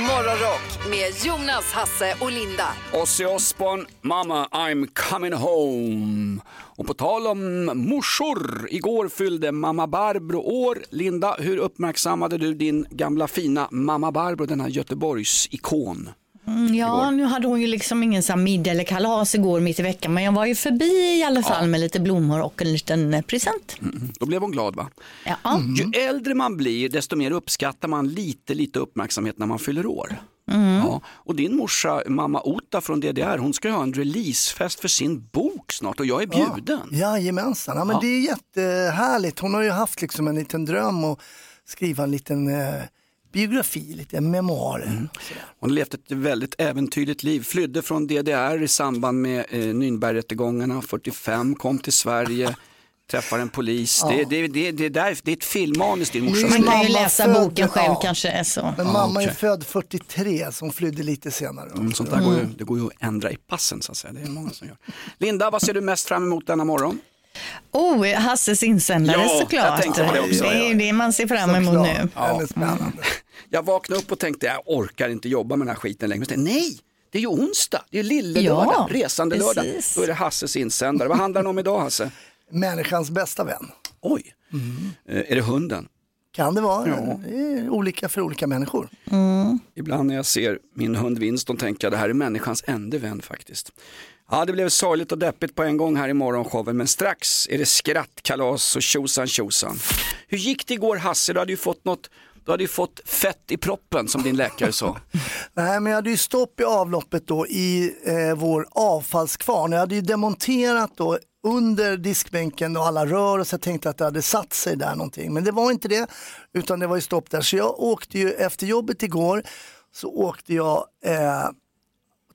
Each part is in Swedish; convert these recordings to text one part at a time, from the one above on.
Morgonrock med Jonas, Hasse och Linda. Ozzy Osbourne, Mama I'm coming home. Och på tal om morsor, igår fyllde mamma Barbro år. Linda, hur uppmärksammade du din gamla fina mamma Barbro, denna Göteborgs ikon? Mm, ja, nu hade hon ju liksom ingen så middag eller kalas igår mitt i veckan, men jag var ju förbi i alla fall med lite blommor och en liten eh, present. Då blev hon glad va? Ja. Ju äldre man blir desto mer uppskattar man lite, lite uppmärksamhet när man fyller år. Ja, och din morsa, mamma Ota från DDR, hon ska ju ha en releasefest för sin bok snart och jag är bjuden. Jajamensan, ja, men Ja. det är jättehärligt. Hon har ju haft liksom en liten dröm att skriva en liten eh, biografi, lite memoarer. Mm. Hon levt ett väldigt äventyrligt liv, flydde från DDR i samband med eh, Nürnbergrättegångarna 45, kom till Sverige, träffar en polis. Det, det, det, det, där, det är ett filmmanus din morsa. Man kan ju mamma läsa född- boken själv ja. kanske. Så. Men Ja, mamma är född 43 så hon flydde lite senare. Mm, sånt där går ju, det går ju att ändra i passen så att säga. Det är många som gör. Linda, vad ser du mest fram emot denna morgon? Oh, Hasses insändare Ja, såklart. jag tänkte på det också, det är det man ser fram emot Såklart. nu. Den är spännande. Jag vaknade upp och tänkte jag orkar inte jobba med den här skiten längre. Men tänkte nej, det är ju onsdag, det är lillelördag, Ja, resande lördag. precis. Då är det Hasses insändare. Vad handlar den om idag Hasse? Människans bästa vän. Oj, Eh, är det hunden? Kan det vara. Ja. Det är olika för olika människor. Ibland när jag ser min hund Winston tänker jag det här är människans enda vän faktiskt. Ja, det blev sorgligt och deppigt på en gång här i morgonshowen, men strax är det skrattkalas och tjosan tjosan. Hur gick det igår Hasse? Du hade ju fått något, du hade ju fått fett i proppen som din läkare sa. Nej, men jag hade ju stopp i avloppet då i eh, vår avfallskvarn. Jag hade ju demonterat då under diskbänken och alla rör och så jag tänkte att det hade satt sig där någonting. Men det var inte det, utan det var ju stopp där. Så jag åkte ju efter jobbet igår så åkte jag eh,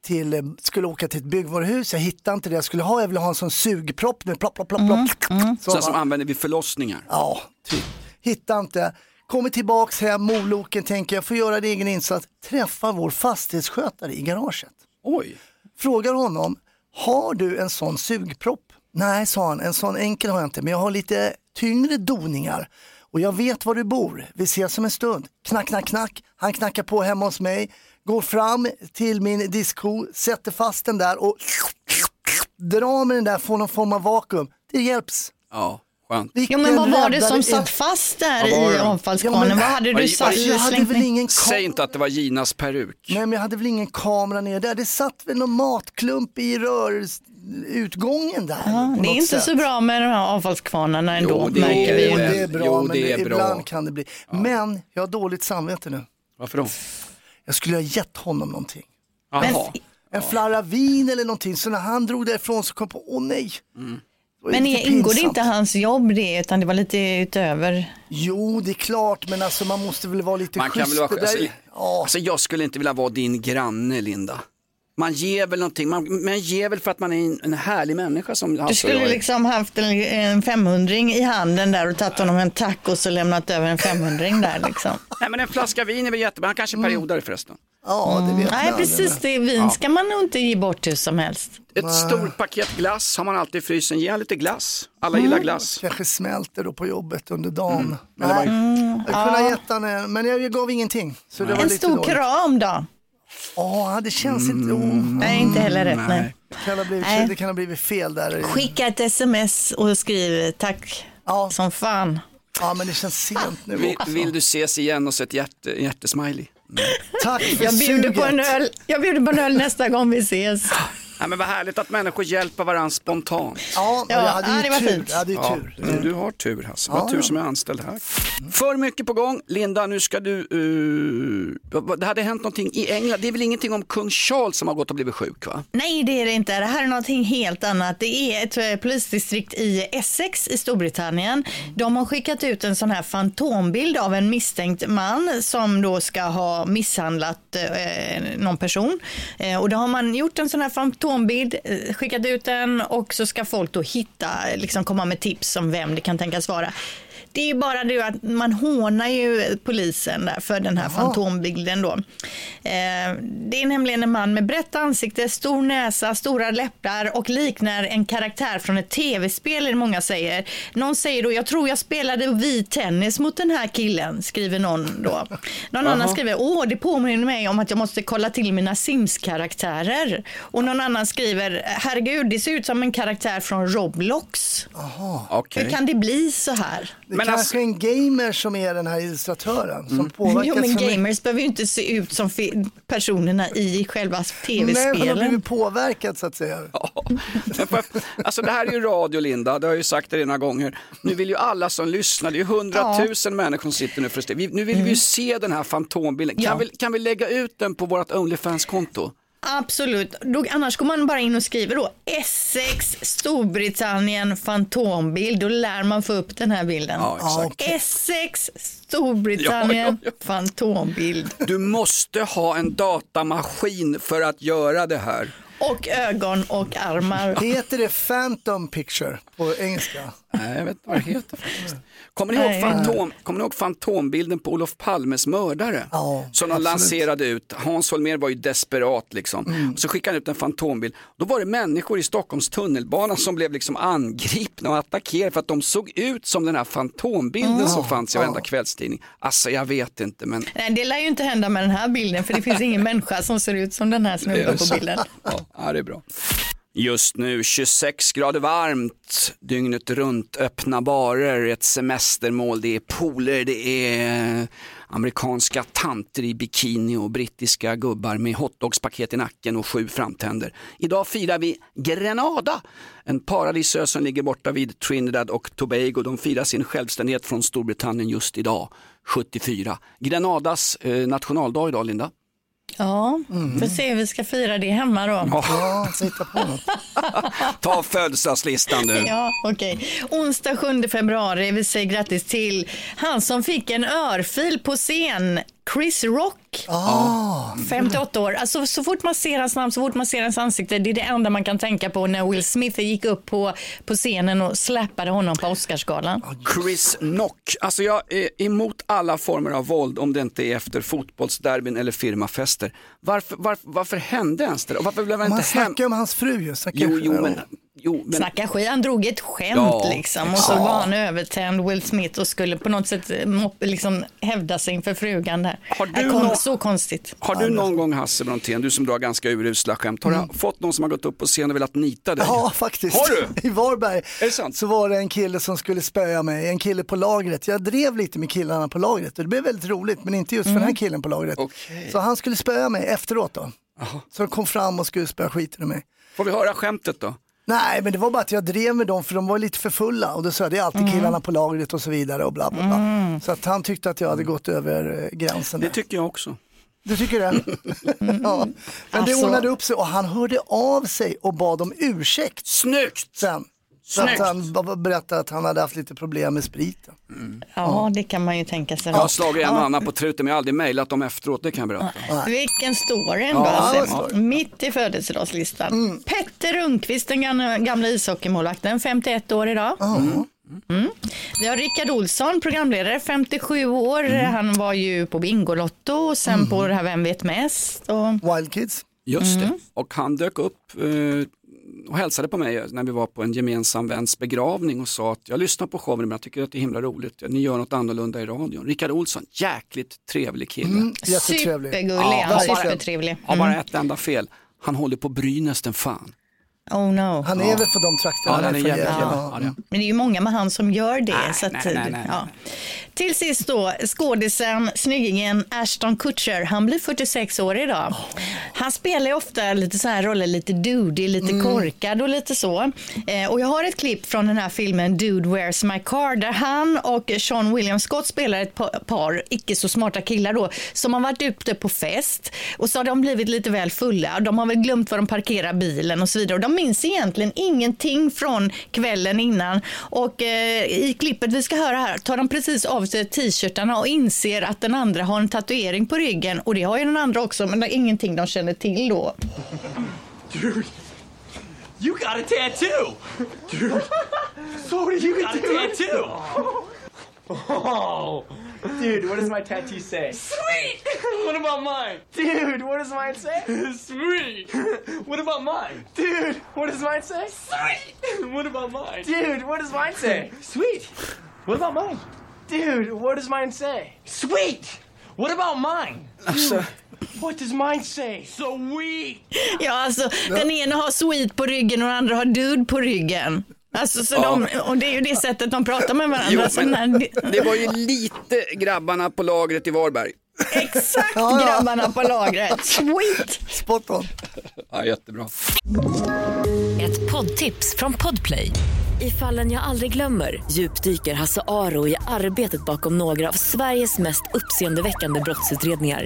till, skulle åka till ett byggvaruhus. Jag hittade inte det jag skulle ha. Jag ville ha en sån sugpropp med plopp, plopp, plopp, plopp. Så, Sådana som använder vid förlossningar. Ja, typ. Hittade inte. Kommer tillbaks hem, moloken, tänker jag får göra en egen insats. Träffar vår fastighetsskötare i garaget. Oj, Frågar honom, har du en sån sugpropp? Nej, sa han, en sån enkel har jag inte, men jag har lite tyngre doningar. Och jag vet var du bor, vi ses om en stund. Knack, knack, knack. Han knackar på hemma hos mig, går fram till min diskho, sätter fast den där och drar med den där, får någon form av vakuum. Det hjälps. ja, skönt. Jo, men vad var det som satt fast där i då? avfallskvarnen? Ja, men- vad hade du satt Jag hade väl ingen Säg inte att det var Ginas peruk. Nej men jag hade väl ingen kamera ner där. Det satt väl någon matklump i rörutgången där. Ja, det är inte sätt. så bra med de här avfallskvarnarna ändå, Jo, det märker vi Jo, det är bra, Jo, men det är bra. ibland kan det bli. Men jag har dåligt samvete nu. Varför då? Jag skulle ha gett honom någonting. Jaha. En flarra vin eller någonting. Så när han drog därifrån så kom jag på, åh nej. Är Men är- ingår det inte hans jobb det, utan det var lite utöver? Jo, det är klart, men alltså man måste väl vara lite Man kan schysst. väl vara, alltså, ja. alltså, jag skulle inte vilja vara din granne Linda. Man ger väl någonting, man, man ger väl för att man är en, en härlig människa som Du Hasse och skulle liksom haft en, en 500 i handen där och tagit honom en tacos och lämnat över en 500 där liksom. Nej men en flaska vin är väl jättebra, han kanske är periodare förresten. Ja, det vet Mm. Nej man precis, det vin ska man nog inte ge bort hur som helst. Ett stort paket glass har man alltid i frysen, ge lite glass. Alla gillar glass. Kanske smälter då på jobbet under dagen. Men det var ju- Nej, jag kunde ha gett han en, men jag gav ingenting. Så det var En lite stor dåligt. kram då? Ja, det känns inte... Oh, Nej, inte heller rätt. Nej. det, kan ha blivit, Nej. det kan ha blivit fel där. Skicka ett sms och skriv tack Ja, som fan. ja, men det känns sent nu Vill, också. vill du ses igen och så ett hjärte, hjärtesmiley? Tack för Jag bjuder på en suget. öl, jag bjuder på en öl nästa gång vi ses. Nej, men vad härligt att människor hjälper varandra spontant. Ja, Ja, jag hade ja, ju det var tur. fint. Jag hade ju Ja, tur. du, du har tur Hasse, vad Ja, tur ja. som är anställd här. För mycket på gång, Linda nu ska du, uh, vad- vad- det hade hänt någonting i England, det är väl ingenting om kung Charles som har gått och blivit sjuk va? Nej, det är det inte. Det här är någonting helt annat. Det är ett eh, polisdistrikt i Essex i Storbritannien. De har skickat ut en sån här fantombild av en misstänkt man som då ska ha misshandlat eh, någon person. Eh, och då har man gjort en sån här fantombild, eh, skickat ut den och så ska folk då hitta, liksom komma med tips om vem det kan tänkas vara. Det är ju bara det att man hånar ju polisen där för den här fantombilden då. Eh, det är nämligen en man med brett ansikte, stor näsa, stora läppar och liknar en karaktär från ett tv-spel, många säger. Någon säger då, jag tror jag spelade vit tennis mot den här killen, skriver någon då. Någon annan skriver, åh, det påminner mig om att jag måste kolla till mina Sims-karaktärer. Och någon annan skriver, herregud, det ser ut som en karaktär från Roblox. Okej. Hur kan det bli så här? Det är Men kanske alltså- en gamer som är den här illustratören som Mm. påverkas. Jo, men gamers behöver ju inte se ut som personerna i själva Nej, han har tv-spelen. blivit påverkad så att säga. Men jag- Alltså det här är ju radio Linda, det har jag ju sagt det några gånger. Nu vill ju alla som lyssnar, det är ju hundratusen människor som sitter nu för vi, Nu vill vi ju se den här fantombilden. Kan, Ja. vi, kan vi lägga ut den på vårt Onlyfans-konto? Absolut. Då, annars går man bara in och skriver då Essex, Storbritannien, fantombild. Då lär man få upp den här bilden. Ja, exakt. Essex, Storbritannien, Ja, ja, fantombild. Du måste ha en datamaskin för att göra det här. Och ögon och armar. Heter det Phantom Picture på engelska? Nej, jag vet inte vad det heter. Kommer ni, ihåg fantom, kommer ni ihåg fantombilden på Olof Palmes mördare? Ja, som de lanserade ut. Hans Holmér var ju desperat liksom. Mm. Och så skickade han ut en fantombild. Då var det människor i Stockholms tunnelbana som blev liksom angripna och attackerade för att de såg ut som den här fantombilden Mm. som fanns i varenda kvällstidning. Alltså jag vet inte men Nej, det lär ju inte hända med den här bilden för det finns ingen människa som ser ut som den här snubben på bilden. Ja, ja, det är bra. Just nu 26 grader varmt, dygnet runt öppna barer, ett semestermål, det är pooler, det är amerikanska tanter i bikini och brittiska gubbar med hotdogspaket i nacken och sju framtänder. Idag firar vi Grenada, en paradisö som ligger borta vid Trinidad och Tobago. De firar sin självständighet från Storbritannien just idag, 74. Grenadas eh, nationaldag idag, Linda. Ja, får se hur vi ska fira det hemma då. Ja, hitta på något. Ta födelsedagslistan du. Ja, okej. Onsdag 7 februari, vi säger grattis till han som fick en örfil på scen, Chris Rock. 58 år. Alltså, så fort man ser hans namn, så fort man ser hans ansikte, det är det enda man kan tänka på när Will Smith gick upp på, på scenen och släppade honom på Oscarsgalan. Chris Nock. Alltså jag är emot alla former av våld om det inte är efter fotbollsderbyn eller firmafester. Varför, varför, varför hände ens det? Och varför blev han inte hem? snackar om hans fru ju. Jo, jo, men, jo, men Snacka skit, han drog ett skämt Ja, liksom och så var han övertänd Will Smith och skulle på något sätt eh, liksom hävda sig inför frugan där. Har du Äh, kon- nå- Så konstigt. har du någon gång Hasse Brontén, du som drar ganska urusla skämt, har du fått någon som har gått upp på scen och velat nita dig? Mm. Ja, faktiskt. Har du? I Varberg Är det sant? så var det en kille som skulle spöa mig, en kille på lagret. Jag drev lite med killarna på lagret och det blev väldigt roligt, men inte just för den här killen på lagret. Okej. Så han skulle spöa mig efteråt då. Så de kom fram och skulle spöa skiten ur mig. Får vi höra skämtet då? Nej, men det var bara att jag drev med dem för de var lite för fulla och då sa jag det är alltid killarna på lagret och så vidare och bla bla bla. Så att han tyckte att jag hade gått över eh, gränsen. Det där. tycker jag också. Du tycker det? ja. Men det Alltså- ordnade upp sig och han hörde av sig och bad om ursäkt Snyggt! sen. Så att Snyggt. han berättade att han hade haft lite problem med spriten. Ja, det kan man ju tänka sig. Jag har slagit en och annan på truten men jag har aldrig mejlat dem efteråt, det kan jag berätta. Vilken story Ja, ändå. alltså. Mitt i födelsedagslistan. Petter Rundqvist, den gamla, ishockeymålvakten, 51 år idag. Mm. Vi har Rickard Olsson, programledare, 57 år. Han var ju på Bingolotto och sen på det här Vem vet mest. Och... Wild Kids. Just Mm. det. Och han dök upp eh, och hälsade på mig när vi var på en gemensam väns begravning och sa att jag lyssnar på showen men jag tycker att det är himla roligt. Ni gör något annorlunda i radion. Rickard Olsson, jäkligt trevlig kille. Mm, jättetrevlig. Supergullig, Ja, han, bara- supertrevlig. Har bara ett enda fel. Han håller på Brynäs den fan. Oh no. Han är väl för de trakterna. Ja, han är från jävligt Gävle. ja. ja. Men det är ju många med han som gör det. Nej, så att, nej, nej, nej, ja. Till sist då, skådisen, snyggingen Ashton Kutcher. Han blir 46 år idag. Han spelar ju ofta lite så här roller, lite dudig, lite korkad och lite så. Eh, och jag har ett klipp från den här filmen Dude Where's My Car där han och Sean William Scott spelar ett pa- par icke så smarta killar då som har varit ute på fest och så har de blivit lite väl fulla. De har väl glömt var de parkerar bilen och så vidare och de minns egentligen ingenting från kvällen innan och eh, i klippet vi ska höra här tar de precis av sig t-shirtarna och inser att den andra har en tatuering på ryggen och det har ju den andra också men det är ingenting de känner till då. Dude, you got a tattoo. Dude, so what you got a tattoo. Oh, dude, what does my tattoo say? Sweet. what about mine? Dude, what does mine say? Sweet. what about mine? Dude, what does mine say? Sweet. what about mine? Dude, what does mine say? Sweet. What about mine? Dude, what does mine say? Sweet. What about mine? Alltså, What does mine say? Sweet. Ja, alltså den ena har sweet på ryggen och den andra har dude på ryggen. Alltså, så de, och det är ju det sättet de pratar med varandra. jo, så men när- det var ju lite grabbarna på lagret i Varberg. Exakt Ja, ja. grabbarna på lagret. Sweet. Spot on. Ja, jättebra. Ett poddtips från Podplay. I fallen jag aldrig glömmer djupdyker Hasse Aro i arbetet bakom några av Sveriges mest uppseendeväckande brottsutredningar.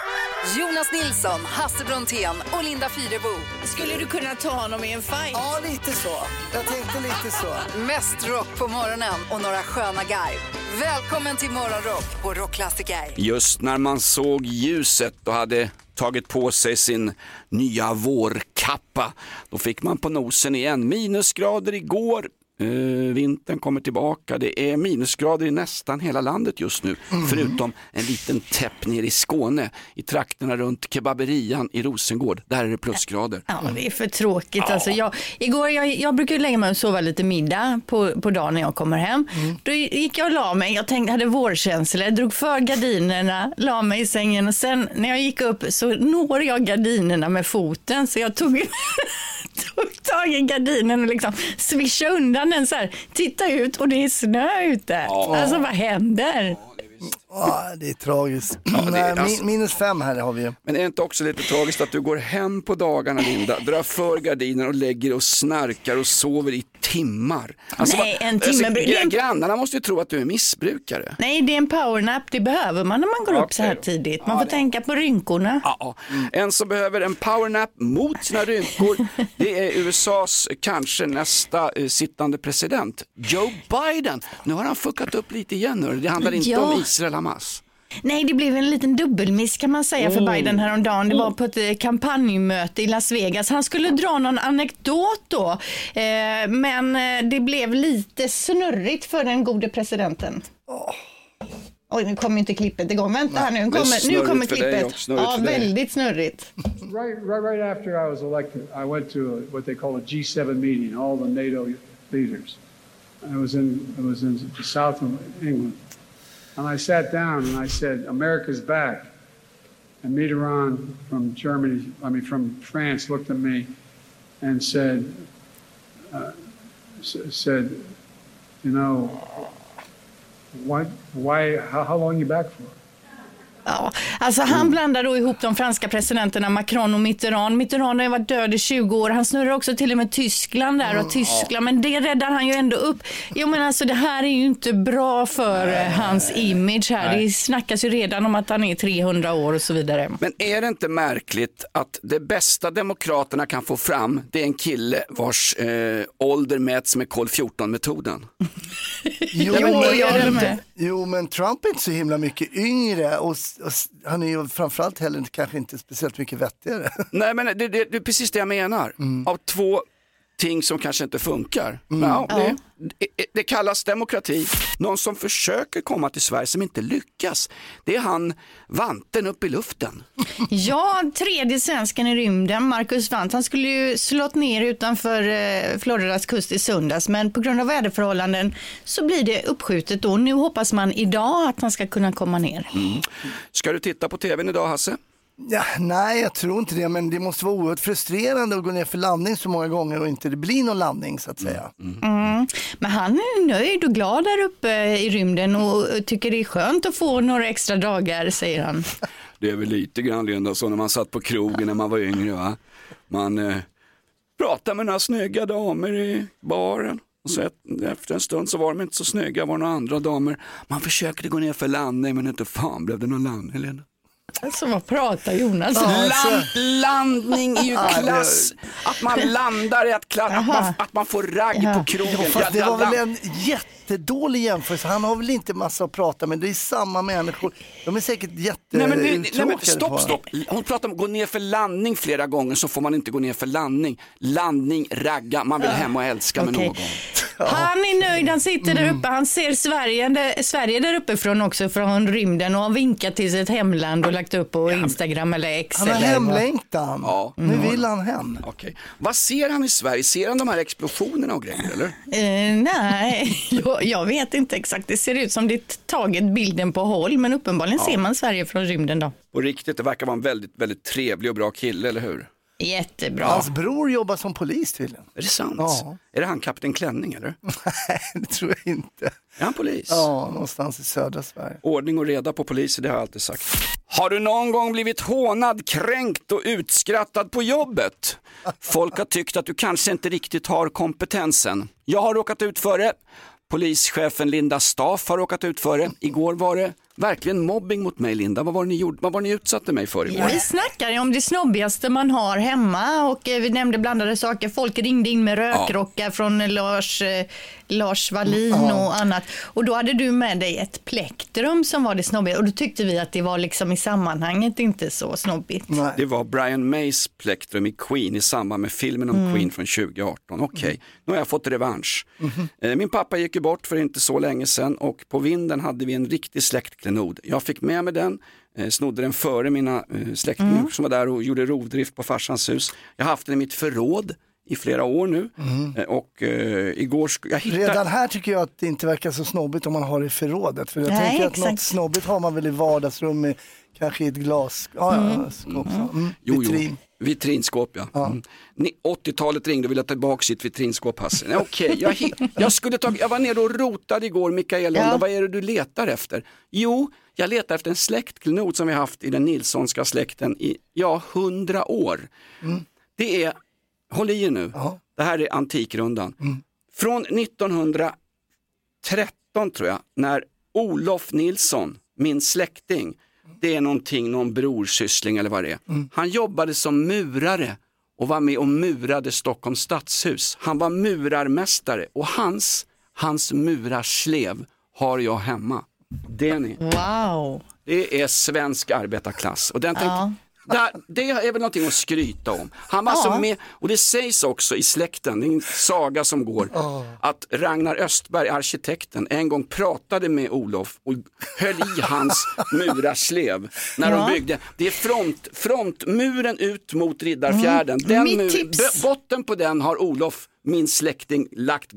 Jonas Nilsson, Hasse Brontén och Linda Fyrebo. Skulle du kunna ta honom i en fight? Ja, lite så. Jag tänkte lite så. Mest rock på morgonen och några sköna garv. Välkommen till Morgonrock på Rockklassiker. Just när man såg ljuset och hade tagit på sig sin nya vårkappa, då fick man på nosen igen. Minusgrader igår, eh, vintern kommer tillbaka. Det är minusgrader i nästan hela landet just nu, förutom en liten täpp ner i Skåne, i trakterna runt kebaberian i Rosengård. Där är det plusgrader. Ja, det är för tråkigt. Alltså, jag, igår, jag, jag brukar lägga mig och sova lite middag på, på dagen när jag kommer hem. Då gick jag och la mig. Jag tänkte, hade vårkänsla, jag drog för gardinerna, la mig i sängen och sen när jag gick upp så når jag gardinerna med foten. Så jag tog tag i gardinen och liksom svischade undan den så här. Titta ut och det är snö ute. Alltså vad händer? Ja, det är tragiskt. det är alltså- min, minus fem här har vi ju. Men är det inte också lite tragiskt att du går hem på dagarna Linda, drar för gardinen och lägger och snarkar och sover i timmar? Alltså, Nej, en timme blir- gra- Grannarna måste ju tro att du är missbrukare. Nej, det är en powernap. Det behöver man när man går upp så här tidigt. Man får tänka på rynkorna. Ja, en som behöver en powernap mot sina rynkor, det är USAs kanske nästa eh, sittande president, Joe Biden. Nu har han fuckat upp lite igen, hörru. det handlar inte Ja. om Israel Hamas. Nej, det blev en liten dubbelmiss kan man säga Oh. för Biden häromdagen. Det var på ett eh, kampanjmöte i Las Vegas. Han skulle dra någon anekdot då, eh, men eh, det blev lite snurrigt för den gode presidenten. Oj, nu kommer inte klippet igång. Vänta här nu, kommer, nu kommer klippet. Ja, väldigt snurrigt. Right, right, right after I was elected, I went to a, what they call a G7 meeting, all the NATO leaders. I was in, I was in the south of England, and I sat down and I said, "America's back." And Mitterrand from Germany, I mean from France, looked at me and said, uh, said, "You know, why, why, how, how long you back for?" Ja, alltså han blandar då ihop de franska presidenterna Macron och Mitterrand. Mitterrand har ju varit död i 20 år. Han snurrar också till och med Tyskland där och Tyskland, men det räddar han ju ändå upp. Jo men alltså det här är ju inte bra för eh, hans image här. Det snackas ju redan om att han är 300 år och så vidare. Men är det inte märkligt att det bästa demokraterna kan få fram, det är en kille vars eh, ålder mäts med kol 14-metoden? Jo, men men, jag håller med. Jo, men Trump är inte så himla mycket yngre och, och han är ju framförallt heller kanske inte speciellt mycket vettigare. Nej men det, det, det är precis det jag menar. Av två ting som kanske inte funkar. Ja, det, det, det kallas demokrati. Någon som försöker komma till Sverige som inte lyckas. Det är han vanten upp i luften. Ja, tredje svensken i rymden, Marcus Wandt, han skulle ju slått ner utanför eh, Floridas kust i söndags, men på grund av väderförhållanden så blir det uppskjutet då. Nu hoppas man idag att han ska kunna komma ner. Ska du titta på tvn idag Hasse? Ja, nej, jag tror inte det, men det måste vara oerhört frustrerande att gå ner för landning så många gånger och inte det blir någon landning så att säga. Mm. Men han är nöjd och glad där uppe i rymden och tycker det är skönt att få några extra dagar, säger han. Det är väl lite grann Linda så när man satt på krogen när man var yngre va. Man eh, pratade med några snygga damer i baren. Och så efter en stund så var de inte så snygga, var några andra damer. Man försökte gå ner för landning men inte fan blev det någon landning Linda. Alltså vad pratar Jonas om? Land, landning är ju klass. Att man landar är att, klass, att, man, att man får ragg Ja. på krogen. Ja, fast det var väl en jättedålig jämförelse. Han har väl inte massa att prata med. Det är samma människor. De är säkert Nej men, nej, nej, men jättetråkiga. stopp, stopp. Hon pratar om att gå ner för landning flera gånger så får man inte gå ner för landning. Landning, ragga, man vill hem och älska med någon. Han är nöjd, han sitter där uppe, han ser Sverige, där, Sverige där uppifrån också från rymden och har vinkat till sitt hemland och lagt upp på Instagram eller X. Han har hemlängtan. Ja. Nu vill han hem. Okej. Vad ser han i Sverige? Ser han de här explosionerna och grejer eller? Eh, nej, jag, jag vet inte exakt. Det ser ut som det är taget bilden på håll, men uppenbarligen ser man Sverige från rymden då. På riktigt, det verkar vara en väldigt, väldigt trevlig och bra kille, eller hur? Jättebra. Hans bror jobbar som polis tydligen. Är det sant? Ja. Är det han Kapten Klänning eller? Nej, det tror jag inte. Är han polis? Ja, någonstans i södra Sverige. Ordning och reda på poliser, det har jag alltid sagt. Har du någon gång blivit hånad, kränkt och utskrattad på jobbet? Folk har tyckt att du kanske inte riktigt har kompetensen. Jag har råkat ut för det. Polischefen Linda Staff har råkat ut för det. Igår var det verkligen mobbing mot mig Linda. Vad var det ni, gjorde? Vad var ni utsatte mig för igår? Vi snackar ju om det snobbigaste man har hemma och eh, vi nämnde blandade saker. Folk ringde in med rökrockar från Lars, eh, Lars Wallin och annat. Och då hade du med dig ett plektrum som var det snobbiga och då tyckte vi att det var liksom i sammanhanget inte så snobbigt. Nej. Det var Brian Mays plektrum i Queen i samband med filmen om Queen från 2018. Okej, nu har jag fått revansch. Eh, Min pappa gick ju bort för inte så länge sedan och på vinden hade vi en riktig släktklenod. Jag fick med mig den, eh, snodde den före mina eh, släktingar som var där och gjorde rovdrift på farsans hus. Jag har haft den i mitt förråd i flera år nu Eh, och eh, igår jag hittade... Redan här tycker jag att det inte verkar så snobbigt om man har det i förrådet. För jag Nej, tänker att exakt. något snobbigt har man väl i vardagsrummet, kanske i ett glas. Ja, ja, skåp så. Mm. Jo, Vitrin. jo. Vitrinskåp ja. Mm. Ni- 80-talet ringde och ville ha tillbaka sitt vitrinskåp Hasse. Nej, Okej, jag, jag, skulle ta, jag var nere och rotade igår, Mikael Ja. ja. vad är det du letar efter? Jo, jag letar efter en släktklenod som vi haft i den Nilssonska släkten i, ja, hundra år. Det är, håll i er nu, Ja. det här är Antikrundan. Från 1913 tror jag, när Olof Nilsson, min släkting, det är någonting, någon brorsyssling eller vad det är. Han jobbade som murare och var med och murade Stockholms stadshus. Han var murarmästare och hans, hans murarslev har jag hemma. Det, ni, Wow. det är svensk arbetarklass. Och den tänkte, Ja. Där, det är väl någonting att skryta om. Han var Ja. alltså med, och det sägs också i släkten, det är en saga som går, att Ragnar Östberg, arkitekten, en gång pratade med Olof och höll i hans murarslev när Ja. de byggde. Det är front, frontmuren ut mot Riddarfjärden. Den Mm. Mitt mur, botten på den har Olof, min släkting, lagt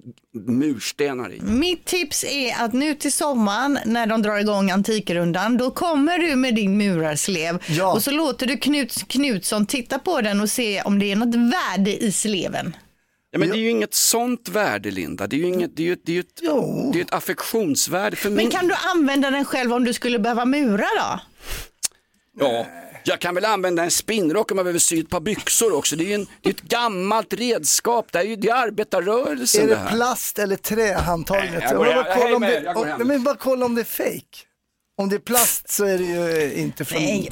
murstenar i. Mitt tips är att nu till sommaren när de drar igång Antikrundan, då kommer du med din murarslev Ja. och så låter du Knut Knutsson titta på den och se om det är något värde i sleven. Ja, men det är ju inget sånt värde Linda, det är ju, inget, det är ju, det är ju ett, Jo. det är ett affektionsvärde för Men min... kan du använda den själv om du skulle behöva mura då? Ja, jag kan väl använda en spinnrock om jag behöver sy ett par byxor också. Det är ju en, det är ett gammalt redskap, det är ju det är arbetarrörelsen Är det det här. plast eller trähandtaget? Jag går vill hem. bara kolla Hej om med det- er, jag går hem. men bara kolla om det är fake. Om det är plast så är det ju eh, inte från... Nej,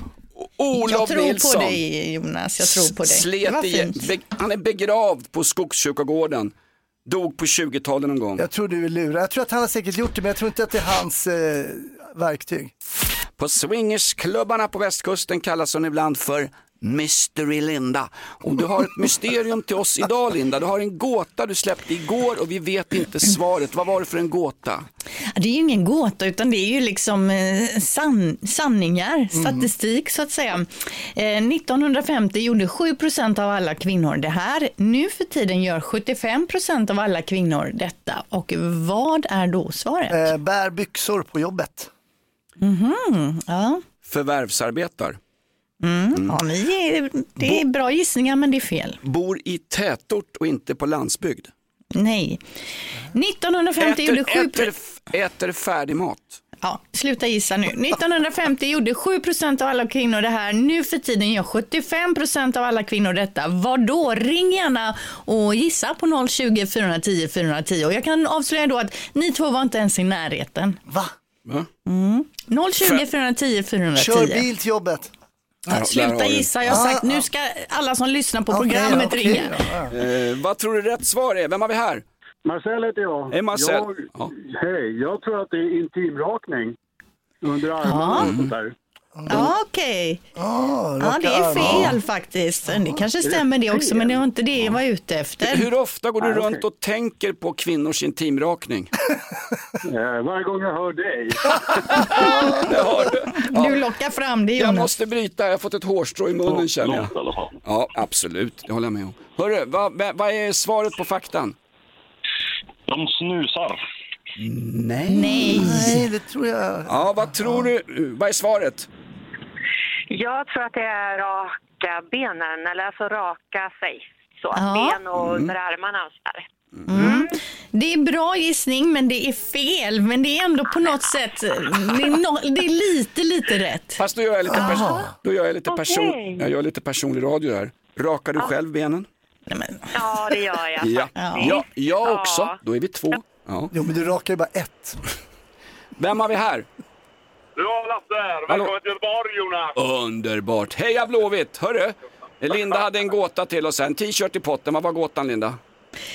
Olof jag tror Nilsson. på dig Jonas, jag tror på dig. Det Slet var i, fint. be, han är begravd på Skogskyrkogården. Dog på 20-talet någon gång. Jag tror du är lurad. Jag tror att han har säkert gjort det men jag tror inte att det är hans eh, verktyg. På swingersklubbarna på västkusten kallas hon ibland för Mystery Linda. Och du har ett mysterium till oss idag Linda. Du har en gåta du släppte igår och vi vet inte svaret. Vad var det för en gåta? Det är ju ingen gåta utan det är ju liksom eh, san, sanningar, statistik så att säga. Eh, 1950 gjorde 7% av alla kvinnor det här. Nu för tiden gör 75% av alla kvinnor detta. Och vad är då svaret? Eh, bär byxor på jobbet. Ja. Förvärvsarbetar. Ja, ni är, det är bra gissningar men det är fel. Bor i tätort och inte på landsbygd. Nej. 1950 gjorde 7 Äter, äter, äter färdig mat. Ja, sluta gissa nu. 1950 gjorde 7 av alla kvinnor det här. Nu för tiden gör 75% av alla kvinnor detta. Vad då? Ring gärna och gissa på 020 410 410. Och jag kan avslöja då att ni två var inte ens i närheten. Va? Va? 020 410 410. Kör bil till jobbet. Där Sluta gissa, jag har sagt nu ska alla som lyssnar på Okej, programmet okej ringa. Eh, vad tror du rätt svar är? Vem har vi här? Marcel heter jag. Hej, Marcel. Jag, Ja. Hej, jag tror att det är intimrakning. Under armarna och sånt där. Ja, okej. Ah, Ja, det är fel faktiskt. Det kanske stämmer det också, men det var inte det jag var ute efter. Hur ofta går du runt och tänker på kvinnors intimrakning? Eh, varje gång jag hör dig. Det har du. Du lockar fram det Jag Jonas. måste bryta, jag har fått ett hårstrå i munnen känner jag. Ja, absolut, det håller jag med om. Hörru, vad, vad- är svaret på faktan? De snusar. Nej. Nej. Nej, det tror jag. Ja, vad tror du? Vad är svaret? Jag tror att det är raka benen, eller alltså raka sig. Så att Ja. ben och under armarna och sådär. Det är bra gissning, men det är fel. Men det är ändå på något sätt, det är, no, det är lite, lite rätt. Fast då gör jag lite, pers- då gör jag lite, person- Okej. jag gör lite personlig radio här. Rakar du själv benen? Nej, men, Ja, det gör jag. Ja. Ja, jag också. Ja. Då är vi två. Ja. Jo, men du rakar ju bara ett. Vem har vi här? Du har Lasse här. Välkommen till Göteborg Jonas. Underbart. Heja Blåvitt! Hörru, Linda hade en gåta till oss. En t-shirt i potten. Vad var gåtan Linda?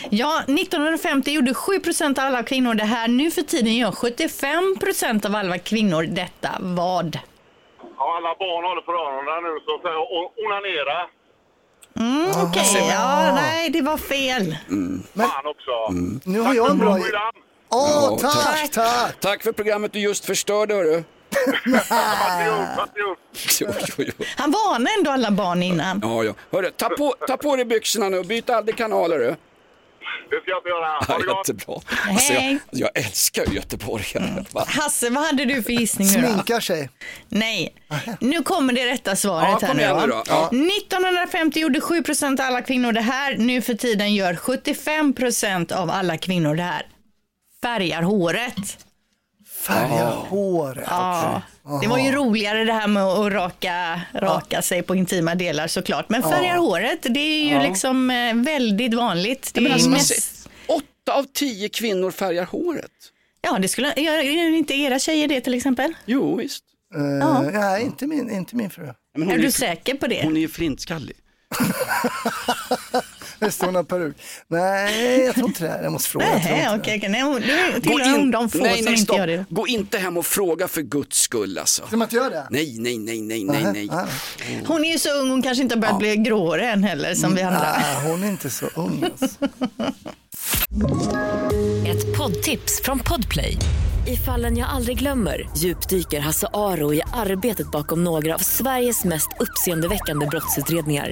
ja, 1950 gjorde 7% av alla kvinnor det här. Nu för tiden gör 75% av alla kvinnor detta. Vad? Ja, alla barn håller för öronen nu så att. Och onanera. Mm, Okej, ja, nej, det var fel. Fan också. Nu har jag en bra... Åh, Ja, tack, tack. Tack för programmet du just förstörde hörru. Varsågod, varsågod. Jo, jo, jo. Han varnade ändå alla barn innan. Ja, ja. Hörru, ta på, ta på dig byxorna nu och byt aldrig kanaler du. Det ska jag inte göra. Ha det gott. jättebra. Alltså, jag, Hej. jag älskar ju göteborgare. Va? Hasse, vad hade du för gissning nu då? Sminkar sig. Nej, nu kommer det rätta Ja, svaret kom här nu då. Ja. 1950 gjorde 7 av alla kvinnor det här. Nu för tiden gör 75% av alla kvinnor det här. Färgar håret. Färga håret. Ja. Det var ju roligare det här med att raka, raka sig på intima delar såklart. Men färgar håret, det är ju liksom eh, väldigt vanligt. Det är alltså, mest... åtta av tio kvinnor färgar håret. Ja, det skulle, gör inte era tjejer det till exempel? Jo, visst. Eh, Nej, inte min, inte min fru. Är är, du ju, säker på det? hon är ju flintskallig. Visst hon har peruk? Nej, jag tror inte det. Jag måste fråga. Nej, inte okej, okej. Nej, du tillhör hon de få nej, som nej, inte stopp. gör det. Gå inte hem och fråga för guds skull alltså. Ska man inte göra det? Nej, nej, nej, nej, nej, nej. Hon är ju så ung, hon kanske inte har börjat bli gråare än heller som vi andra. nej, hon är inte så ung. Alltså. Ett poddtips från Podplay. I fallen jag aldrig glömmer djupdyker Hasse Aro i arbetet bakom några av Sveriges mest uppseendeväckande brottsutredningar.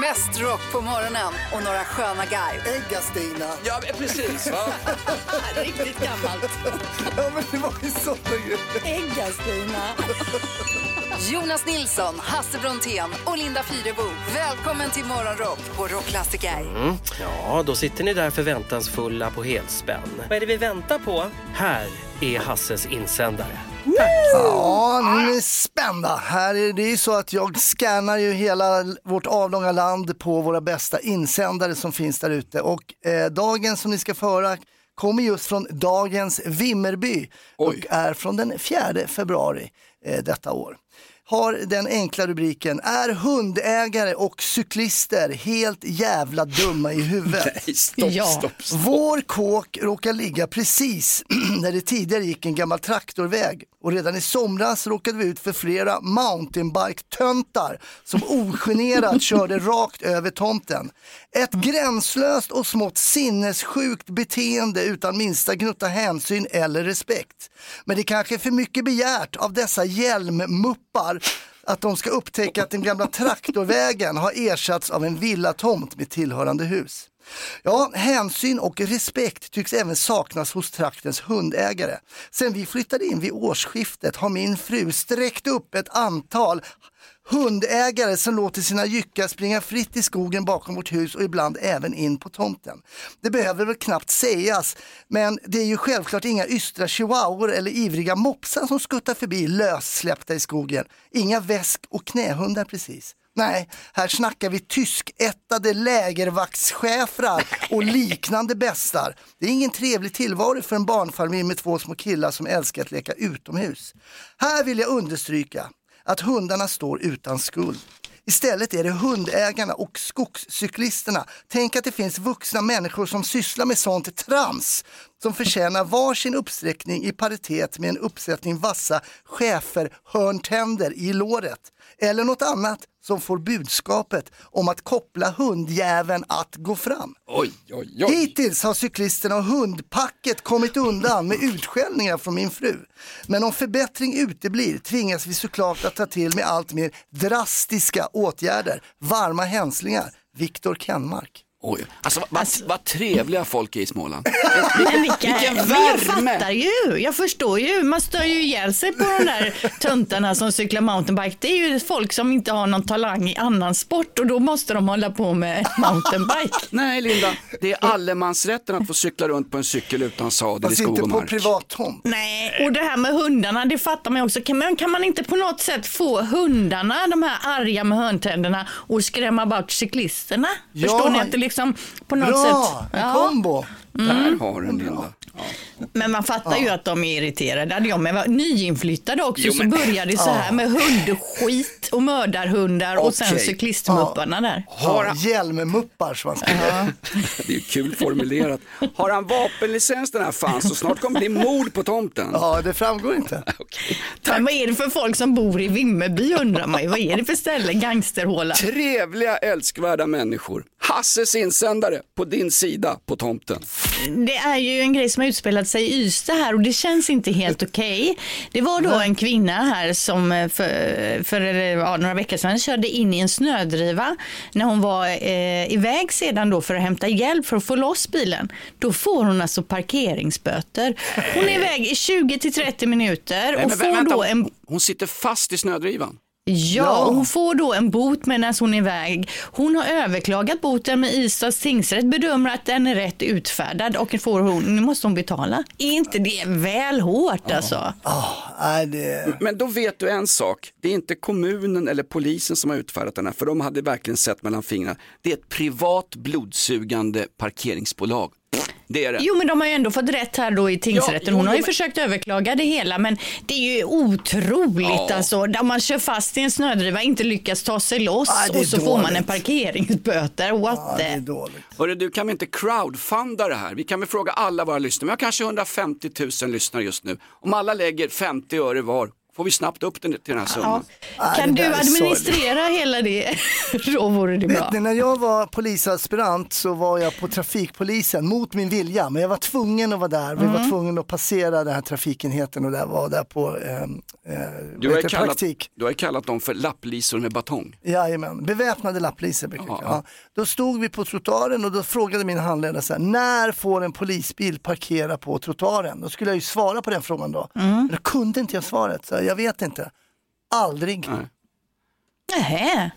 Mest rock på morgonen och några sköna garv. Ägga-Stina. Ja, precis. Va? Riktigt gammalt. Ja, men det var ju så Ägga-Stina. Jonas Nilsson, Hasse Brontén och Linda Fyrebo. Välkommen till Morgonrock på Rockklassiker. Ja, då sitter ni där förväntansfulla på helspänn. Vad är det vi väntar på? Här är Hasses insändare. Ja, nu är ni spända. Här är det ju så att jag scannar ju hela vårt avlånga land på våra bästa insändare som finns där ute. Och eh, dagen som ni ska föra kommer just från dagens Vimmerby och är från den 4 februari eh, detta år. Har den enkla rubriken Är hundägare och cyklister helt jävla dumma i huvudet? Nej, stopp, Ja. stopp, stopp. Vår kåk råkar ligga precis där det tidigare gick en gammal traktorväg och redan i somras råkade vi ut för flera mountainbike-töntar som ogenerat körde rakt över tomten. Ett gränslöst och smått sinnessjukt beteende utan minsta gnutta hänsyn eller respekt. Men det kanske är för mycket begärt av dessa hjälmmuppar att de ska upptäcka att den gamla traktorvägen har ersatts av en villatomt med tillhörande hus. Ja, hänsyn och respekt tycks även saknas hos traktens hundägare. Sen vi flyttade in vid årsskiftet har min fru sträckt upp ett antal hundägare som låter sina jyckar springa fritt i skogen bakom vårt hus och ibland även in på tomten. Det behöver väl knappt sägas, men det är ju självklart inga ystra chihuahuor eller ivriga mopsar som skuttar förbi lössläppta i skogen. Inga väsk och knähundar precis. Nej, här snackar vi tyskättade lägervaktschefrar och liknande bästar. Det är ingen trevlig tillvaro för en barnfamilj med två små killar som älskar att leka utomhus. Här vill jag understryka att hundarna står utan skuld. Istället är det hundägarna och skogscyklisterna. Tänk att det finns vuxna människor som sysslar med sånt trams som förtjänar varsin uppsträckning i paritet med en uppsättning vassa schäferhörntänder i låret. Eller något annat som får budskapet om att koppla hundjäveln att gå fram. Oj, oj, oj. Hittills har cyklisterna och hundpacket kommit undan med utskällningar från min fru. Men om förbättring uteblir tvingas vi såklart att ta till med allt mer drastiska åtgärder. Varma hälsningar, Viktor Kenmark. Oj, alltså vad, vad trevliga folk är i Småland. Men vilka, Vilken men jag värme! fattar ju, jag förstår ju. Man stör ju ihjäl sig på de där töntarna som cyklar mountainbike. Det är ju folk som inte har någon talang i annan sport och då måste de hålla på med mountainbike. Nej Linda, det är allemansrätten att få cykla runt på en cykel utan sadel i skog inte och på mark. privat tomt. Nej, och det här med hundarna, det fattar man ju också. Kan man, kan man inte på något sätt få hundarna, de här arga med hörntänderna, och skrämma bort cyklisterna? Ja. Förstår ni att det liksom på något Bra, sätt... en kombo. Där har du den Linda. Men man fattar ju att de är irriterade. Hade jag med var nyinflyttade också Jo, så men- började det så här med hundskit och mördarhundar och sen cyklistmupparna där. Har Ja, han, Hjälmmuppar som man säger. det är kul formulerat. Har han vapenlicens den här fan så snart kommer det bli mord på tomten. Ja, det framgår inte. Okej. Men vad är det för folk som bor i Vimmerby undrar man ju. Vad är det för ställe? Gangsterhåla? Trevliga, älskvärda människor. Hasses insändare på din sida på tomten. Det är ju en grej som har utspelat sig i Ystad här och det känns inte helt okej. Det var då en kvinna här som eh, för, för ja, några veckor sedan körde in i en snödriva när hon var eh, iväg sedan då för att hämta hjälp för att få loss bilen. Då får hon alltså parkeringsböter. Hon är iväg i 20 till 30 minuter Nej, och men får vänta, då en Hon sitter fast i snödrivan. Ja, hon får då en bot medan hon är iväg. Hon har överklagat boten med Ystads tingsrätt, bedömer att den är rätt utfärdad och får hon, nu måste hon betala. Är inte det väl hårt alltså? Nej, det... Men då vet du en sak, det är inte kommunen eller polisen som har utfärdat den här, för de hade verkligen sett mellan fingrarna. Det är ett privat blodsugande parkeringsbolag. Det är det. Jo, men de har ju ändå fått rätt här då i tingsrätten. Ja, jo, Hon har ju men- försökt överklaga det hela, men det är ju otroligt Ja. alltså. Där man kör fast i en snödriva, inte lyckas ta sig loss Ja, och så får man en dåligt. parkeringsböter. What Ja, det är the? dåligt. Hörru, du kan vi inte crowdfunda det här? Vi kan väl fråga alla våra lyssnare, vi har kanske 150 000 lyssnare just nu. Om alla lägger 50 öre var, får vi snabbt upp den till den här summan. Nej, Kan du administrera hela det? Då vore det bra. Vet ni, när jag var polisaspirant så var jag på trafikpolisen mot min vilja, men jag var tvungen att vara där. Vi Mm. var tvungna att passera den här trafikenheten och där var där på eh, eh, Du har, kallat, praktik. du har kallat dem för lapplisor med batong. Jajamän, beväpnade lapplisor brukar Ja, ja. Då stod vi på trottoaren och då frågade min handledare så här, när får en polisbil parkera på trottoaren? Då skulle jag ju svara på den frågan då. Mm. Men då kunde inte jag svaret, så jag vet inte. Aldrig. Nej. Nähä.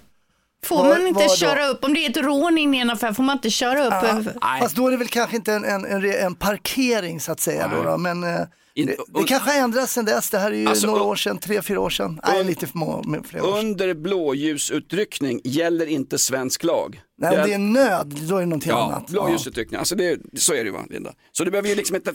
Får Var- man inte var då? köra upp, om det är ett rån in i en affär, får man inte köra upp? eh, Nej. Fast då är det väl kanske inte en, en, en, re- en parkering så att säga då, då men eh, In- det, det kanske har ändrats sedan dess. Det här är ju Alltså, några och- år sedan, tre, fyra år sedan. Nej, lite för många, flera år sedan. Under blåljusutryckning gäller inte svensk lag. Nej, om det är nöd, då är det någonting Ja, annat. blåljusutryckning. Alltså det, så är det ju va, Linda. Så du behöver ju liksom inte,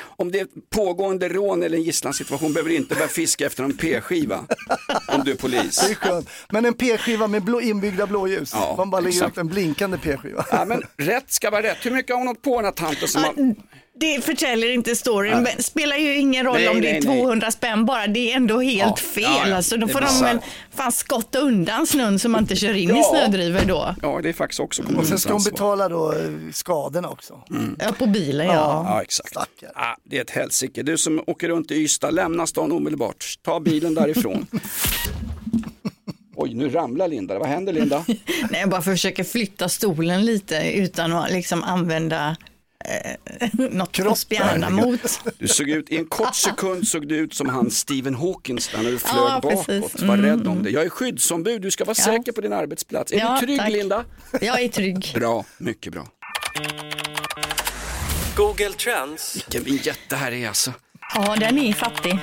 om det är ett pågående rån eller en gisslansituation behöver du inte börja fiska efter en p-skiva om du är Det är polis. skönt. Men en p-skiva med blå, inbyggda blåljus. Ja, Man bara lägger exakt. upp en blinkande p-skiva. Ja, men rätt ska vara rätt. Hur mycket har hon åkt på den här tanten som har... Det förtäljer inte storyn. Men spelar ju ingen roll Nej, om det är nej, nej. 200 spänn bara. Det är ändå helt Ja, fel. ja, ja. Alltså, då får de väl fan skotta undan snön så man inte kör in i Ja. snödrivor då. Ja, det är faktiskt också Och sen ska hon betala då eh, skadorna också. Ja, på bilen ja. Ja, exakt. Stackare. Ja, det är ett helsike. Du som åker runt i Ystad, lämna stan omedelbart. Ta bilen därifrån. Oj, nu ramlar Linda. Vad händer Linda? Nej, jag bara försöker flytta stolen lite utan att liksom använda eh, något spjärna mot. Du såg ut, i en kort sekund såg du ut som han Stephen Hawkins när du flög Ja, bakåt. precis. Var Mm, rädd om det. Jag är skyddsombud, du ska vara Ja. säker på din arbetsplats. Är Ja, du trygg tack. Linda? Jag är trygg. Bra, mycket bra. Google Trends. Vilken vignett det här är alltså. Ja, den är fattig.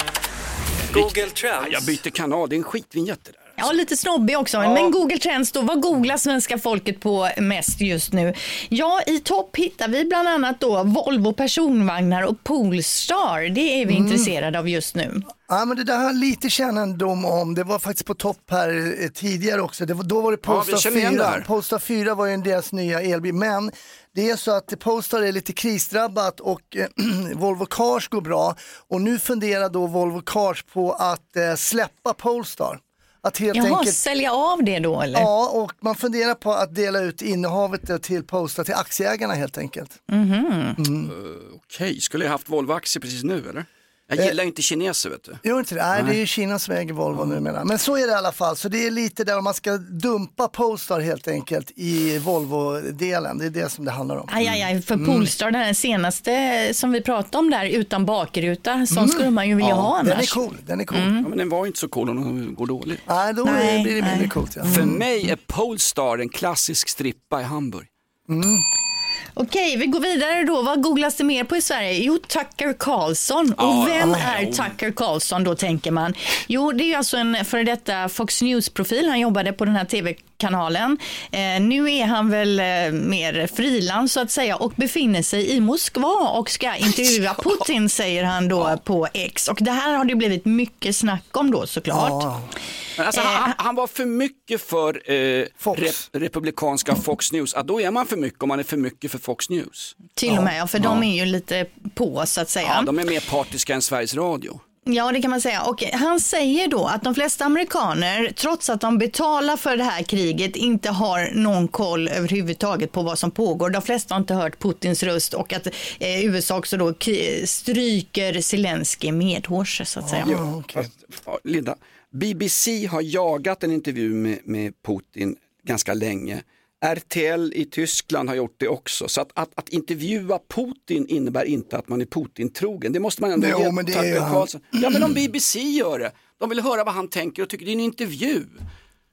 Google Trends. Jag byter kanal, det är en skitvinjett det där. Ja, lite snobbig också. Men Google Trends då, vad googlar svenska folket på mest just nu? Ja, i topp hittar vi bland annat då Volvo personvagnar och Polestar. Det är vi Mm. intresserade av just nu. Ja, men det där har lite kännedom om. Det var faktiskt på topp här eh, tidigare också. Det var, då var det Ja, Polestar det 4. här. Polestar 4 var ju deras nya elbil. Men det är så att Polestar är lite krisdrabbat och eh, Volvo Cars går bra. Och nu funderar då Volvo Cars på att eh, släppa Polestar. Att helt Jaha, enkelt sälja av det då eller? Ja, och man funderar på att dela ut innehavet eh, till Polestar till aktieägarna helt enkelt. Mhm. Okej, skulle jag haft Volvo-aktier precis nu eller? Jag Eh. gillar inte kineser vet du. Gör inte det? Nej, Nej. det är ju Kina som äger Volvo numera. Men så är det i alla fall. Så det är lite där om man ska dumpa Polestar helt enkelt i Volvo-delen. Det är det som det handlar om. Aj, aj, aj, för Mm. Polestar, den senaste som vi pratade om där utan bakruta, sån Mm. skulle man ju vilja Ja, ha Den är annars. cool. Den är cool. Ja, men den var inte så cool om den går dåligt. Nej, då Nej, blir det mindre coolt. Ja. För mig är Polestar en klassisk strippa i Hamburg. Okej, vi går vidare då. Vad googlas det mer på i Sverige? Jo, Tucker Carlson. Ja, Och vem ja, är. Tucker Carlson då, tänker man? Jo, det är alltså en före detta Fox News-profil. Han jobbade på den här tv-kanalen. Eh, nu är han väl eh, mer frilans så att säga och befinner sig i Moskva och ska intervjua Putin, säger han då på X. Och det här har det blivit mycket snack om då såklart. Ja. Alltså, Eh, han, han var för mycket för eh, rep, republikanska Fox News. Ja, då är man för mycket om man är för mycket för Fox News. Till och med, ja, för de är ju lite på så att säga. Ja, de är mer partiska än Sveriges Radio. Ja, det kan man säga. Och han säger då att de flesta amerikaner, trots att de betalar för det här kriget, inte har någon koll överhuvudtaget på vad som pågår. De flesta har inte hört Putins röst och att eh, USA också då stryker Zelenskyj medhårs, så att säga. Ja, okay. Fast, Linda, BBC har jagat en intervju med, med Putin ganska länge. RTL i Tyskland har gjort det också. Så att, att, att intervjua Putin innebär inte att man är Putin-trogen. Det måste man ändå Jo, ge men det är ju han. Ja, men om BBC gör det. De vill höra vad han tänker och tycker det är en intervju.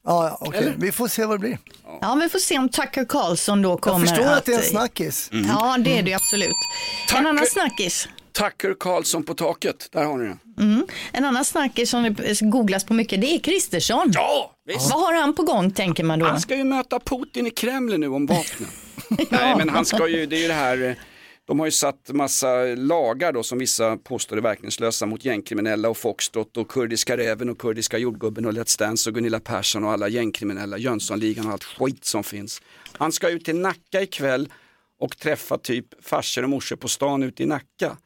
Ja, okej. Eller? Vi får se vad det blir. Ja, vi får se om Tucker Carlson då Jag kommer förstår att det är en att- snackis. Ja, det är det ju absolut. En Tucker- annan snackis. Tucker Carlson på taket, där har ni den. Mm. En annan snackis som googlas på mycket, det är Kristersson. Ja, visst. Vad har han på gång, tänker man då? Han ska ju möta Putin i Kreml nu om vapnen. Nej men han ska ju, det är ju det här, de har ju satt massa lagar då som vissa påstår är verkningslösa mot gängkriminella och Foxtrot och Kurdiska räven och Kurdiska jordgubben och Let's Dance och Gunilla Persson och alla gängkriminella, Jönssonligan och allt skit som finns. Han ska ut till Nacka ikväll och träffa typ farsor och morsor på stan ute i Nacka.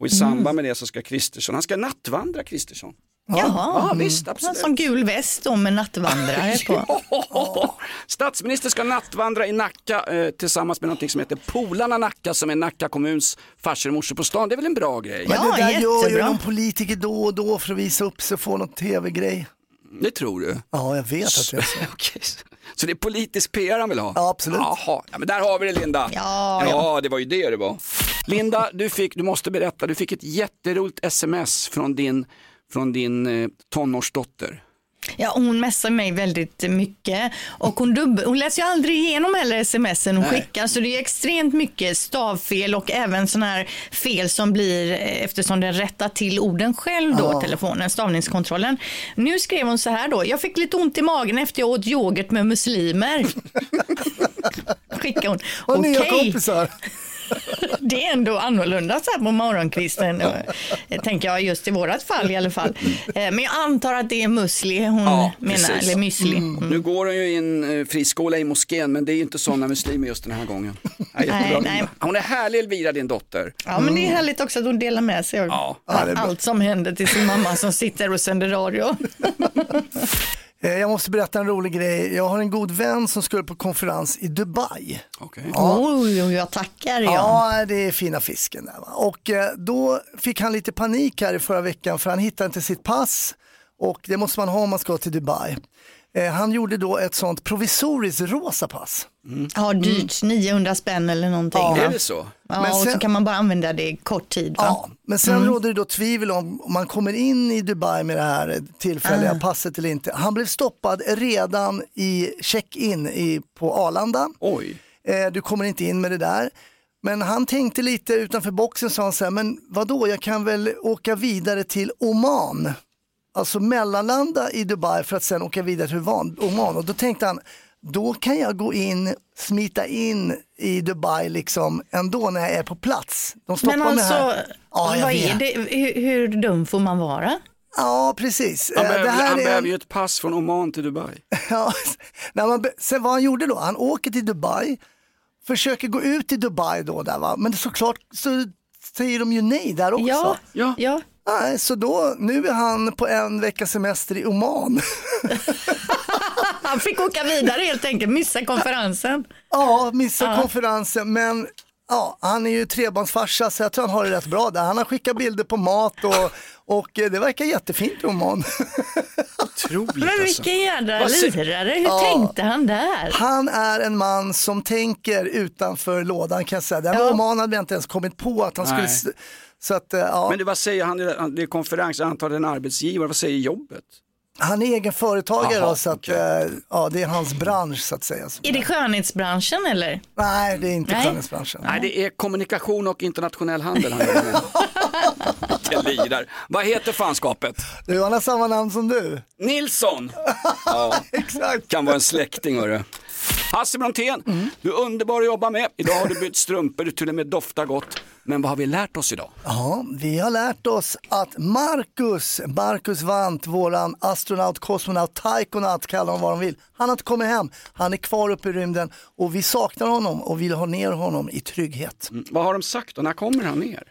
Och i samband med det så ska Kristersson, han ska nattvandra Kristersson. Jaha, Ja visst, en absolut. sån gul väst då med nattvandrare på. Statsminister ska nattvandra i Nacka eh, tillsammans med någonting som heter Polarna Nacka som är Nacka kommuns farsor och morsor på stan. Det är väl en bra grej? Men Ja, det där gör ju jättebra. någon politiker då och då för att visa upp sig och få någon tv-grej. Det tror du? Ja, jag vet att det är så. Okej, så- det är politisk PR han vill ha? Ja, absolut. Jaha, ja, men där har vi det Linda. Ja, ja, det var ju det det var. Linda, du, fick, du måste berätta, du fick ett jätteroligt sms från din, från din eh, tonårsdotter. Ja, hon messar mig väldigt mycket och hon, dubb- hon läser ju aldrig igenom heller smsen hon Nej. skickar så det är extremt mycket stavfel och även sådana här fel som blir eh, eftersom den rättar till orden själv då, Ja. telefonen, stavningskontrollen. Nu skrev hon så här då, jag fick lite ont i magen efter jag åt yoghurt med muslimer. Skickar hon. Och nya Okej. kompisar. Det är ändå annorlunda så här på morgonkvisten, eh, tänker jag just i vårat fall i alla fall. Eh, Men jag antar att det är musli hon Ja, menar, precis. eller müsli. Mm. Nu går hon ju i en eh, friskola i moskén men det är ju inte sådana muslimer just den här gången. Nej, nej. Hon är härlig Elvira din dotter. Ja, men det är härligt också att hon delar med sig av Ja. Allt som händer till sin mamma som sitter och sänder radio. Eh, Jag måste berätta en rolig grej. Jag har en god vän som skulle på konferens i Dubai. Okej. Oj, oj, jag tackar. Ja. Ja, det är fina fisken där. Va? Och eh, då fick han lite panik här i förra veckan för han hittade inte sitt pass och det måste man ha om man ska till Dubai. Eh, han gjorde då ett sånt provisoriskt rosa pass. Ja, dyrt, 900 spänn eller någonting. Ja. Är det så? Ja, Men och så sen- kan man bara använda det i kort tid. Va? Ja, men sen råder det då tvivel om om man kommer in i Dubai med det här tillfälliga Ah. passet eller inte. Han blev stoppad redan i check-in på Arlanda. Oj. Eh, du kommer inte in med det där. Men han tänkte lite utanför boxen sa han så här, men vadå, jag kan väl åka vidare till Oman. Alltså mellanlanda i Dubai för att sen åka vidare till Oman. Och då tänkte han, då kan jag gå in, smita in i Dubai liksom ändå när jag är på plats. De stoppar Men mig alltså, här. Ja, jag vad vet. är det? Hur, hur dum får man vara? Ja, precis. Han, Eh, behöver, det här han är behöver en- ju ett pass från Oman till Dubai. Ja, när man, be- sen vad han gjorde då, han åker till Dubai, försöker gå ut i Dubai då där va, men såklart så säger de ju nej där också. Ja, Ja. ja. Nej, så då, nu är han på en veckas semester i Oman. Han fick åka vidare helt enkelt, missa konferensen. ja, missar Ja. konferensen, men ja, han är ju trebarnsfarsa så jag tror han har det rätt bra där. Han har skickat bilder på mat och, och eh, det verkar jättefint i Oman. Otroligt Men alltså. vilken jädra lirare, hur Ja. tänkte han där? Han är en man som tänker utanför lådan kan jag säga. Det här med Ja. Oman hade jag inte ens kommit på att han skulle... Nej. s- Så att, eh, ja. Men det, vad säger han? Det är konferens, jag antar det är en arbetsgivare. Vad säger jobbet? Han är egen företagare Jaha, då, så att, okej. eh, ja, det är hans bransch så att säga. Är det skönhetsbranschen eller? Nej, det är inte Nej. skönhetsbranschen. Nej, det är kommunikation och internationell handel han lirar. Vad heter fanskapet? Du, han har samma namn som du. Nilsson! Ja, Exakt. kan vara en släkting hörru. Hasse Brontén, du är underbar att jobba med. Idag har du bytt strumpor, du till och med doftar gott. Men vad har vi lärt oss idag? Ja, vi har lärt oss att Marcus, Marcus Wandt, våran astronaut, kosmonaut, taikonaut, kalla honom vad de vill. Han har inte kommit hem, han är kvar uppe i rymden och vi saknar honom och vill ha ner honom i trygghet. Mm, vad har de sagt och när kommer han ner?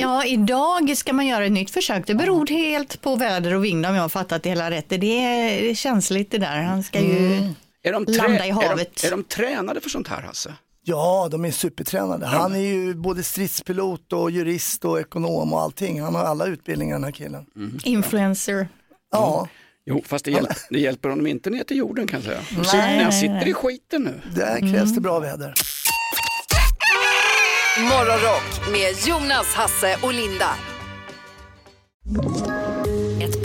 Ja, idag ska man göra ett nytt försök. Det beror helt på väder och vind om jag har fattat det hela rätt. Det är, känsligt det där. Han ska ju Är de, landa i är, havet. de, är de tränade för sånt här Hasse? Ja, de är supertränade. Han är ju både stridspilot och jurist och ekonom och allting. Han har alla utbildningar den här killen. Influencer. Ja, Jo, fast det, hjäl det hjälper honom inte ner till jorden kan jag säga. Nej, Så när nej, han sitter nej. i skiten nu. där krävs det bra väder. Morgonrock med Jonas, Hasse och Linda.